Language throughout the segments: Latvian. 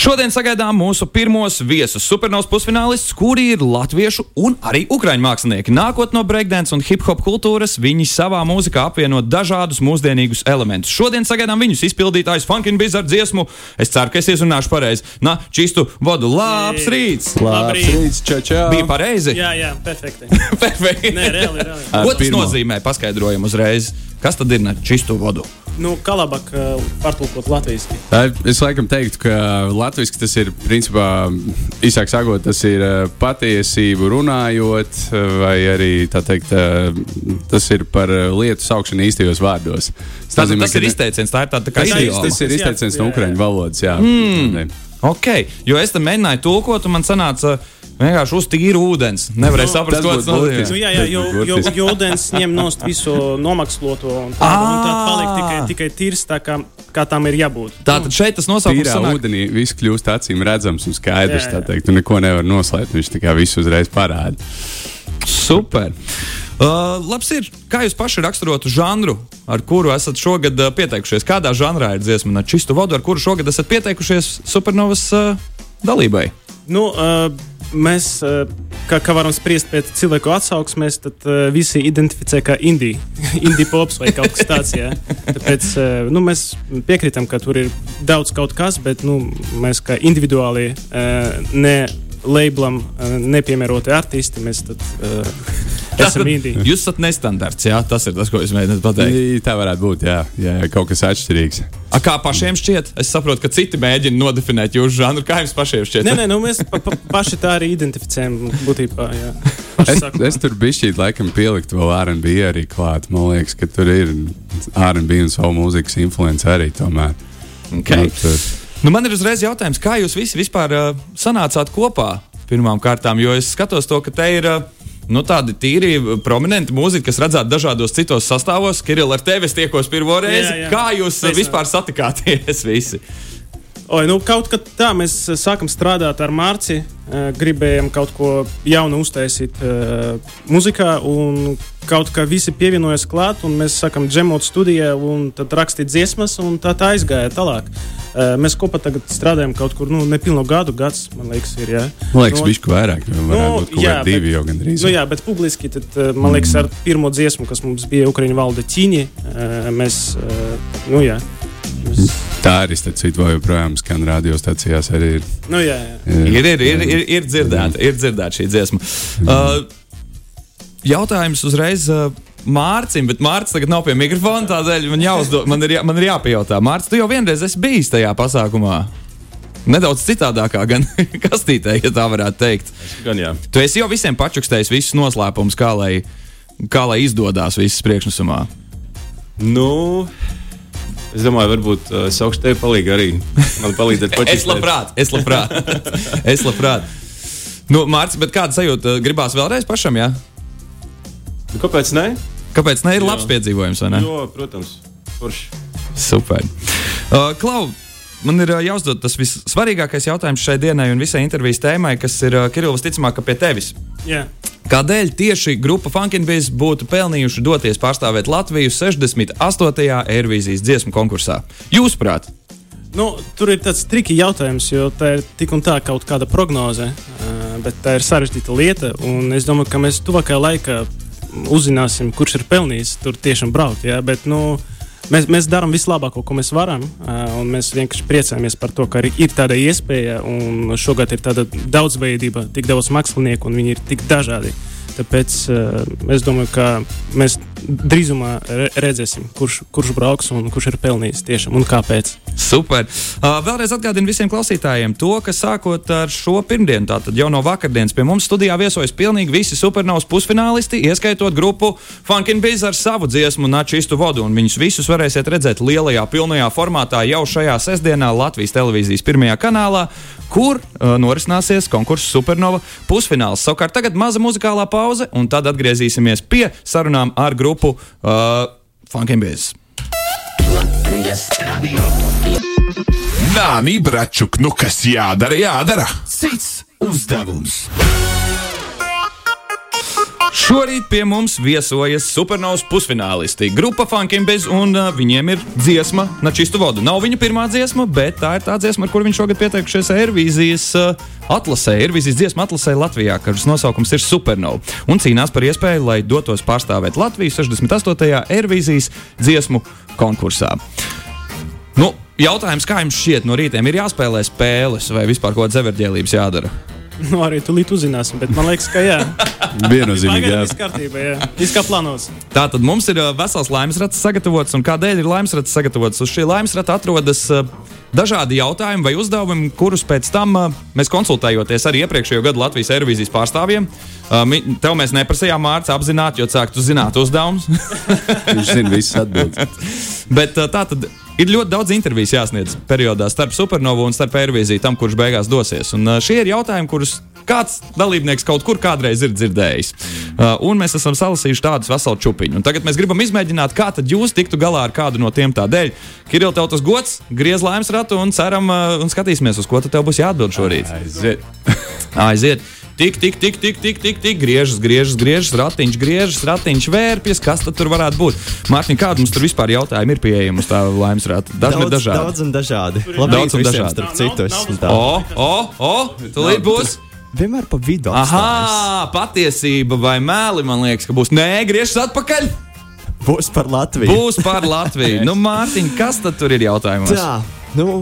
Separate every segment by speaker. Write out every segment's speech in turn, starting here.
Speaker 1: Šodien sagaidām mūsu pirmos viesus supernovas pusfinālistus, kuri ir latviešu un arī ukraiņu mākslinieki. Nākot no breakdance un hip hop kultūras, viņi savā mūzikā apvieno dažādus mūsdienīgus elementus. Šodien sagaidām viņus izpildītājus Funkin' Biz ar dziesmu. Es ceru, ka es izrunāšu pareizi. Na, čistu vodu. Labs rīts!
Speaker 2: Labs rīts, čau, čau.
Speaker 1: Bija pareizi?
Speaker 3: Jā, jā, perfekti.
Speaker 1: Perfekti.
Speaker 3: Nē, reāli, reāli.
Speaker 1: Ko tas nozīmē? Paskaidrojam uzreiz. Kas tad ir ne čistu vodu?
Speaker 3: Nu, kā labāk uh, pārtulkot latviešu?
Speaker 2: Es laikam teiktu, ka latviešu tas ir principā, īsāk sakot, tas ir eh, patiesību runājot, eh, vai arī tā teikt, eh, tas ir par eh, lietu saukšanu īstajos vārdos.
Speaker 1: Tas,
Speaker 2: nozīmē,
Speaker 1: tas ir izteiciens, tā ir tāda tā kā
Speaker 2: Tas
Speaker 1: idioma.
Speaker 2: tas ir
Speaker 3: Jā,
Speaker 2: izteiciens no
Speaker 3: jā, jā.
Speaker 2: ukraiņu valodas. Jā. Mm.
Speaker 1: Ok, jo es tam mēģināju tulkot, un man sanāca vienkārši uz tīru ūdens. Nevarēju
Speaker 3: Nu,
Speaker 1: saprast,
Speaker 2: būtu
Speaker 1: tas
Speaker 2: burtiski.
Speaker 3: Nu, jā, jā, jo, jo, jo ūdens ņem nost visu nomaksloto, un, tā, un tad paliek tikai, tikai tīrs, tā kā, kā tam ir jābūt.
Speaker 1: Tātad šeit tas nosaukums
Speaker 2: Tīrā
Speaker 1: sanāk.
Speaker 2: ūdenī viss kļūst acīm redzams un skaidrs.
Speaker 3: Jā,
Speaker 2: tā
Speaker 3: jā.
Speaker 2: teikt. Tu neko nevar noslēpt. Viņš tikai visu uzreiz parāda.
Speaker 1: Super. Uh, labs ir, kā jūs paši raksturotu žanru, ar kuru esat šogad uh, pieteikušies? Kādā žanrā ir dziesma ar čistu vodu, ar kuru šogad esat pieteikušies supernovas uh, dalībai?
Speaker 3: Nu, uh, mēs, uh, kā, kā varam spriest pēc cilvēku atsauksmēs, tad uh, visi identificē kā indiju, indiju pops vai kaut kas tāds. Jā. Tāpēc uh, nu, mēs piekrītam, ka tur ir daudz kaut kas, bet nu, mēs kā individuāli uh, ne lablam, uh, nepiemēroti artisti, mēs tad, uh, esam indīgi.
Speaker 1: Jūs esat nestandarts, jā, tas ir tas, ko es mēģināju pateikt.
Speaker 2: Tā varētu būt. Jā, jā kaut kas atšķirīgs.
Speaker 1: A, kā pašiem šķiet? Es saprotu, ka citi mēģina nodefinēt jūsu žanru. Kā jums pašiem šķiet?
Speaker 3: Nē, nē, nu, mēs pa, pa, paši tā arī identificējam būtībā. Jā.
Speaker 2: Es,
Speaker 3: Pašsākumā.
Speaker 2: es tur biju šķiet, laikam, pielikt vēl RB arī klāt. Man liekas, ka tur ir RB un savu mūzikas influence arī tomēr.
Speaker 1: Okay.
Speaker 2: Nu, tur-
Speaker 1: Nu, man ir uzreiz jautājums, kā jūs visi vispār uh, sanācāt kopā pirmām kārtām? Jo es skatos to, ka te ir. Uh, Nu, tādi tīri prominenti mūziķi, kas redzēti dažādos citos sastāvos. Kirilla, ar tevi es tiekos pirmo reizi.
Speaker 3: Jā, jā.
Speaker 1: Kā jūs
Speaker 3: Sveicināti.
Speaker 1: vispār satikāties visi?
Speaker 3: Oi, nu, kaut kā tā mēs eh, sākam strādāt ar Mārci. eh, Gribējām kaut ko jaunu uztaisīt uh, muzikā, un kaut kā visi pievienojas klāt, un mēs sākam džemot studijā, un tad rakstīt dziesmas, un tā, tā aizgāja tālāk. Uh, mēs kopā tagad strādājam kaut kur, nu, nepilnu gadu, gads, man liekas, ir. Jā.
Speaker 2: Man liekas,
Speaker 3: Nu,
Speaker 2: viņš ir vairāk.
Speaker 3: Nu, jā,
Speaker 2: kādi divi
Speaker 3: bet-
Speaker 2: jau gandrīz.
Speaker 3: Nu, jā, bet publiski, tad, man liekas, ar pirmo dziesmu, kas mums bija Ukraiņu valda ķīņi, eh, mēs, nu jā, mēs,
Speaker 2: Tā arī vēl joprojām skan radiostacijās. Arī ir.
Speaker 3: nu jā, jā.
Speaker 1: Ir, ir, ir, ir, ir dzirdēta, ir dzirdēta šī dziesma. Uh, jautājums uzreiz. Uh, Mārcis, bet Mārcis tagad nav pie mikrofona. Tādēļ man, jāuzdod, man, ir, jā, man ir jāpajautā, Mārcis, tu jau vienreiz esi bijis tajā pasākumā. Nedaudz citādākā, gan kastītē, ja tā varētu teikt.
Speaker 4: Gan jā.
Speaker 1: Tu esi jau visiem pačukstējis visus noslēpumus, kā lai, kā lai izdodas visas priekšnesumā.
Speaker 4: Nu, es domāju, varbūt uh, saukšu tevi palīdzi arī. Man palīdzēt pašai.
Speaker 1: Es labprāt, es labprāt. es labprāt. Nu, Mārcis, bet kāda sajūta gribās vēlreiz pašam? Jā?
Speaker 4: Nu, kāpēc ne?
Speaker 1: Kāpēc ne ir
Speaker 4: Jā.
Speaker 1: labs piedzīvojums? vai ne?
Speaker 4: Jo, protams, forši.
Speaker 1: Super. Uh, Klau, man ir uh, jāuzdod tas vissvarīgākais jautājums šai dienai un visai intervijas tēmai, kas ir uh, Kirillis ticamāk ka pie tevis.
Speaker 3: jā.
Speaker 1: Kādēļ tieši grupa Funkinbiz būtu pelnījuši doties pārstāvēt Latviju 68. Eirovīzijas dziesmu konkursā? Jūsuprāt,
Speaker 3: Nu, tur ir tāds triki jautājums, jo tā ir tik un tā kaut kāda prognoze, uh, bet tā ir sarežģīta lieta. Es domāju, ka mēs tuvākajā laikā uzzināsim, kurš ir pelnījis tur tiešām braukt. Jā, bet, nu, Mēs, mēs darām vislabāko, ko mēs varam, uh, un mēs vienkārši priecājamies par to, ka ir tāda iespēja, šogad ir tāda daudzveidība, tik daudz mākslinieku, un viņi ir tik dažādi. Tāpēc uh, es domāju, ka mēs drīzumā re redzēsim, kurš, kurš brauks un kurš ir pelnījis tiešām un kāpēc.
Speaker 1: Super. Uh, vēlreiz atgādinu visiem klausītājiem to, ka sākot ar šo pirmdienu, tātad jau no vakardienas, pie mums studijā viesojas pilnīgi visi supernovas pusfinālisti, ieskaitot grupu Funkin' Biz ar savu dziesmu Načistu vodu. Un viņus visus varēsiet redzēt lielajā, pilnajā formātā jau šajā sestdienā Latvijas televīzijas pirmajā kanālā, kur uh, norisināsies konkursu Supernova pusfināls. Savukārt tagad maza muzikālā pauze, un tad atgriezīsimies pie sarunām ar grupu uh, Funkin' Biz.
Speaker 5: Nāni, bračuk, nu kas jādara, jādara. Cits uzdevums.
Speaker 1: Šorīt pie mums viesojas supernovas pusfinālisti. Grupa Funkiem bez, un uh, viņiem ir dziesma Načistu vodu. Nav viņa pirmā dziesma, bet tā ir tā dziesma, ar kuru viņš šogad pieteikušies Eirovīzijas uh, atlasē, Eirovīzijas dziesma atlasē Latvijā, kuras nosaukums ir Supernova. Un cīnās par iespēju, lai dotos pārstāvēt Latviju 68. Eirovīzijas dziesmu konkursā. Nu, jautājums, kā jums šķiet, no rītiem ir jāspēlē spēles vai vispār kaut kāda zeverģēlības jādara?
Speaker 3: Nu, arī tūlīt uzzināsim, bet man liekas, ka jā.
Speaker 2: Viennozīmīgi, jā.
Speaker 3: Viss kārtībā, jā. Viss kā plānots.
Speaker 1: Tātad mums ir vesels laimes rats sagatavots, un kādēļ ir laimes rats sagatavots? Uz šī laimes rata atrodas uh, dažādi jautājumi vai uzdevumi, kurus pēc tam uh, mēs konsultējoties arī iepriekšējo gadu Latvijas Eirovīzijas pārstāvjiem. Uh, tev mēs neprasījām mārciņu apzināti, jo sāktu zināt uzdevumus.
Speaker 2: Viņš zina visas atbildes.
Speaker 1: Bet uh, tā tad ir ļoti daudz interviju jāsniedz periodā starp supernovu un starp Eirovīziju tam, kurš beigās dosies. Un šie ir jautājumi, kurus kāds dalībnieks kaut kur kādreiz ir dzirdējis. Uh, un mēs esam salasījuši tādus veselu čupiņu. Un tagad mēs gribam izmēģināt, kā tad jūs tiktu galā ar kādu no tiem tādēļ. Kiril, tev tas gods, griez laimes ratu un ceram, uh, un skatīsimies, uz ko tad tev būs jāatbild šorīt.
Speaker 2: Aiziet.
Speaker 1: Aiziet! Tik, tik, tik, tik, tik, tik, tik, griežas, griežas, griežas, ratiņš, griežas, ratiņš, vērpjas. Kas tad tur varētu būt? Mārtiņ, kādi mums tur vispār jautājumi ir pieejami uz tā laimes rata? Dažni
Speaker 6: daudz,
Speaker 1: dažādi.
Speaker 6: daudz un dažādi.
Speaker 1: Daudz
Speaker 6: Labi,
Speaker 1: un dažādi.
Speaker 6: starp citu. es esmu tā.
Speaker 1: O, o, o, tūlīt būs.
Speaker 6: Vienmēr pa vidu. apstājas.
Speaker 1: Aha, patiesība vai mēli, man liekas, ka būs. Nē, griežas atpakaļ.
Speaker 6: Būs par Latviju.
Speaker 1: Būs par Latviju. nu, Mārtiņ, kas tad tur ir jautājums?
Speaker 6: Tā, nu,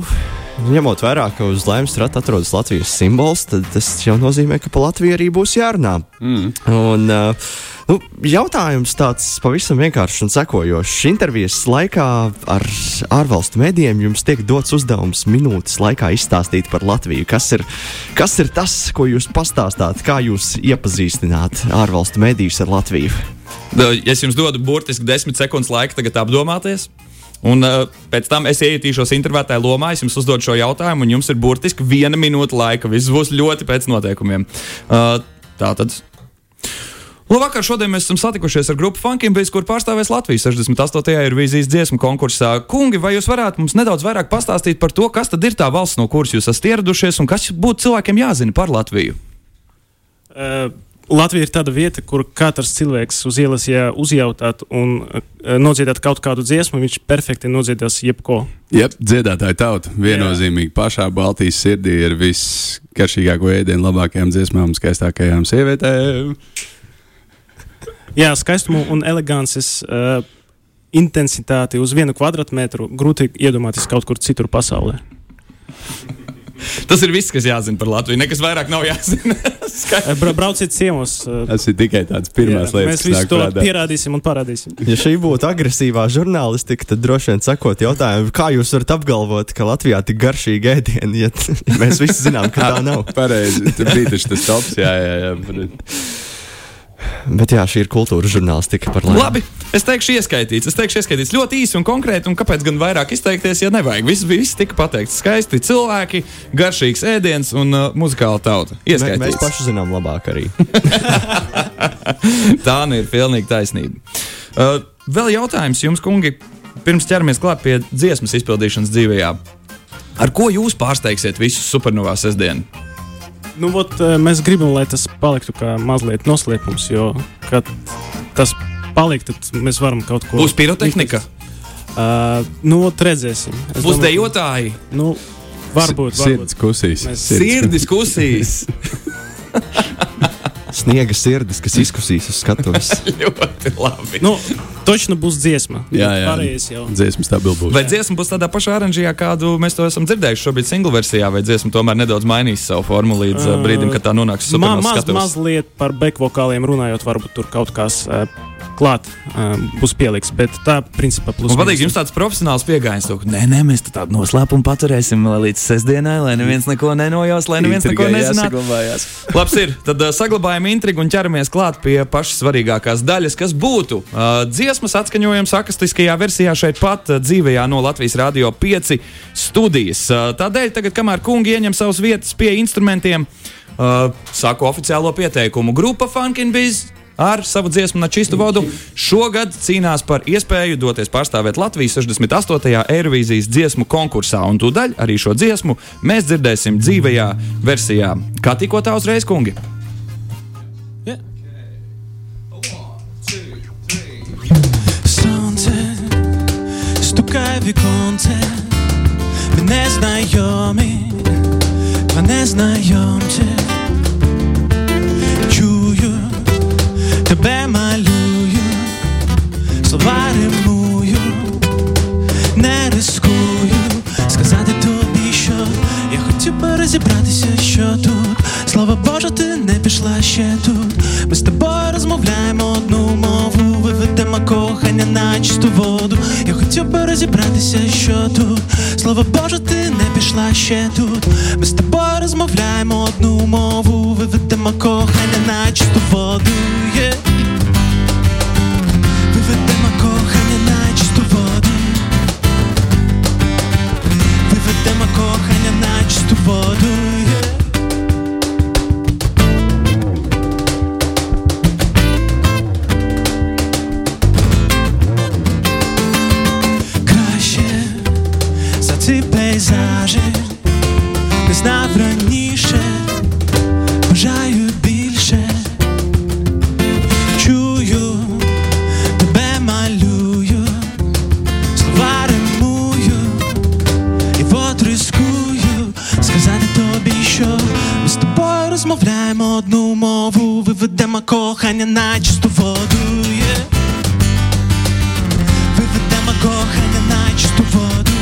Speaker 6: ņemot vērā, ka uz laimes strata atrodas Latvijas simbols, tad tas jau nozīmē, ka pa Latviju arī būs jārunā. Mm. Un, uh, nu, jautājums tāds pavisam vienkāršs un sekojošs. Intervijas laikā ar ārvalstu medijiem jums tiek dots uzdevums minūtes laikā izstāstīt par Latviju. Kas ir, kas ir tas, ko jūs pastāstāt, kā jūs iepazīstināt ārvalstu medijus ar Latviju?
Speaker 1: Es jums dodu burtiski desmit sekundes laika tagad apdomāties. Un uh, pēc tam es ieietīšos intervētāju lomā, es jums uzdodu šo jautājumu, un jums ir burtiski viena minūte laika. Viss būs ļoti pēc noteikumiem. Uh, tā tad. Labvakar, šodien mēs esam satikušies ar grupu Funkiem, bez kur pārstāvēs Latvijas 68. ir vīzijas dziesmu konkursā. Kungi, vai jūs varētu mums nedaudz vairāk pastāstīt par to, kas tad ir tā valsts, no kuras jūs esat ieradušies, un kas būtu cilvēkiem jāzina par Latviju?
Speaker 3: Uh, Latvija ir tāda vieta, kur katrs cilvēks uz ielas, ja uzjautātu un uh, nodziedātu kaut kādu dziesmu, viņš perfekti nodziedās jebko.
Speaker 2: Jep, dziedātāja tauta. Viennozīmīgi pašā Baltijas sirdī ir viskaršīgāko ēdienu, labākajām dziesmām, skaistākajām sievietēm.
Speaker 3: Jā, skaistumu un elegances uh, intensitāti uz vienu kvadrātmetru grūti iedomāties kaut kur citur pasaulē.
Speaker 1: Tas ir viss, kas jāzina par Latviju. Nekas vairāk nav jāzina.
Speaker 3: Bra brauciet ciemos.
Speaker 2: Tas ir tikai tāds pirmās
Speaker 3: jā,
Speaker 2: lietas,
Speaker 3: mēs visu
Speaker 2: nāk
Speaker 3: to
Speaker 2: prātā.
Speaker 3: pierādīsim un parādīsim.
Speaker 6: Ja šī būtu agresīvā žurnālistika, tad droši vien sakot jautājumu, kā jūs varat apgalvot, ka Latvijā tik garšīgi ēdieni, ja mēs visi zinām, ka tā nav.
Speaker 2: Pareizi, tur bija tas tops, jā, jā, jā.
Speaker 6: Bet jā, šī ir kultūras žurnālistika par laimi.
Speaker 1: Labi, es teikšu, ieskaitīts. Es teikšu, ieskaitīts ļoti īsi un konkrēti, un kāpēc gan vairāk izteikties, ja nevajag. Viss, viss tika pateikts. Skaisti cilvēki, garšīgs ēdiens un uh, muzikāla tauta.
Speaker 6: Mē, mēs
Speaker 1: Ieskaitīts.
Speaker 6: paši zinām labāk arī.
Speaker 1: Tā nu ir pilnīgi taisnība. Uh, vēl jautājums jums, kungi, pirms ķeramies klāt pie dziesmas izpildīšanas dzīvē. Ar ko jūs pārsteigsiet visus supernovā sestdienu?
Speaker 3: Nu, ot, uh, mēs gribam, lai tas paliktu kā mazliet noslēpums, jo, kad tas paliek, tad mēs varam kaut ko.
Speaker 1: Būs pirotehnika,
Speaker 3: Uh, nu, ot, redzēsim. Es
Speaker 1: būs
Speaker 3: domāju,
Speaker 1: dejotāji,
Speaker 3: Nu, varbūt. varbūt.
Speaker 2: Sirds kusīs.
Speaker 3: Mēs-
Speaker 1: sirdis kusīs.
Speaker 6: Sniega sirdis, kas izkusīs uz skatuves.
Speaker 1: ļoti labi.
Speaker 3: Nu, točna būs dziesma.
Speaker 2: Jā, jā.
Speaker 3: Jau.
Speaker 2: Dziesma stabili būs.
Speaker 1: Vai dziesma būs tādā pašā oranžijā, kādu mēs to esam dzirdējuši šobrīd single versijā, vai dziesma tomēr nedaudz mainīs savu formu līdz uh, brīdim, kad tā nonāks
Speaker 3: Ma,
Speaker 1: supernovas
Speaker 3: maz,
Speaker 1: skatuves?
Speaker 3: mazliet par bekvokāliem runājot, varbūt tur kaut kas uh, klāt uh, būs pieliks, bet tā principā plus.
Speaker 1: Man patīk, jums tāds profesionāls pieejams. Nē, nē, mēs tā tādu noslēpumu paturēsim līdz sestdienai, lai neviens neko nenojaus, lai neviens neko nezinātu. Labs ir. Tad uh, saglabājam intrigu un ķeramies klāt pie pašas svarīgākās daļas, kas būtu uh, dziesmas atskaņojums akustiskajā versijā šeit pat uh, dzīvajā no Latvijas Rādio 5 studijas. Uh, tādēļ, tagad, kamēr kungi ieņem savas vietas pie instrumentiem, uh, sāku oficiālo pieteikumu. Grupa Funkin Biz ar savu dziesmu Načistu vodu šogad cīnās par iespēju doties pārstāvēt Latviju 68. Eirovīzijas dziesmu konkursā. Un tūdaļ arī šo dziesmu mēs dzirdēsim dzīvajā versijā. Kā tikko tā uzreiz, kungi?
Speaker 3: Yeah. Stukaj wykonce, by neznajomych, dla nieznajomych тут. Ми з тобою розмовляємо одну мову, виведемо кохання на чисту воду. Я хотів би розібратися, що тут. Слово Боже, ти не пішла ще тут. Ми з тобою розмовляємо одну мову, виведемо кохання на чисту воду. Yeah. Кохання на чисту воду. Yeah. Виведемо кохання на чисту воду.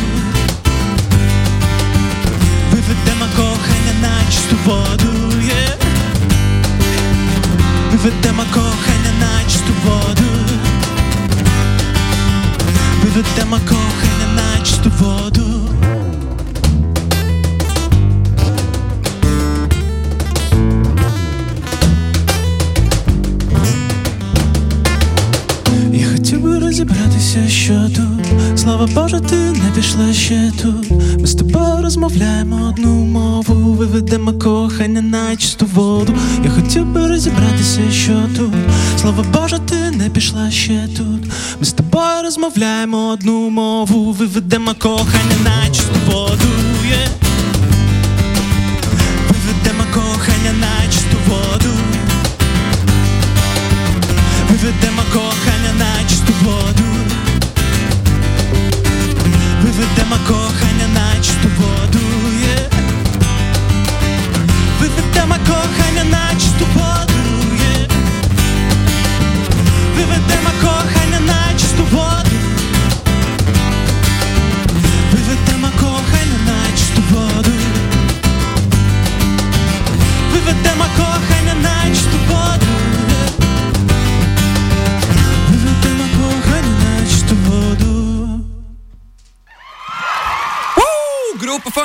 Speaker 3: Виведемо кохання на чисту воду. Yeah. Виведемо кохання на чисту воду. Виведемо кохання на чисту воду. Не ще тут. Ми з тобою розмовляємо одну мову, виведемо кохання на чисту воду. Я хотів би розібратися, що тут. Слава Боже, ти не пішла ще тут. Ми з тобою розмовляємо одну мову, виведемо кохання на чисту воду.
Speaker 1: with them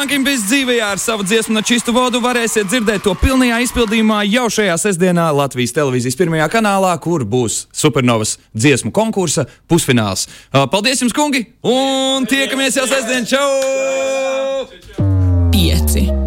Speaker 1: Funkin' Biz dzīvē ar savu dziesmu no čistu vodu varēsiet dzirdēt to pilnajā izpildījumā jau šajā sestdienā Latvijas televīzijas pirmajā kanālā, kur būs Supernovas dziesmu konkursa pusfināls. Paldies jums, kungi! Un tiekamies jau sestdien! Čau!
Speaker 7: pieci.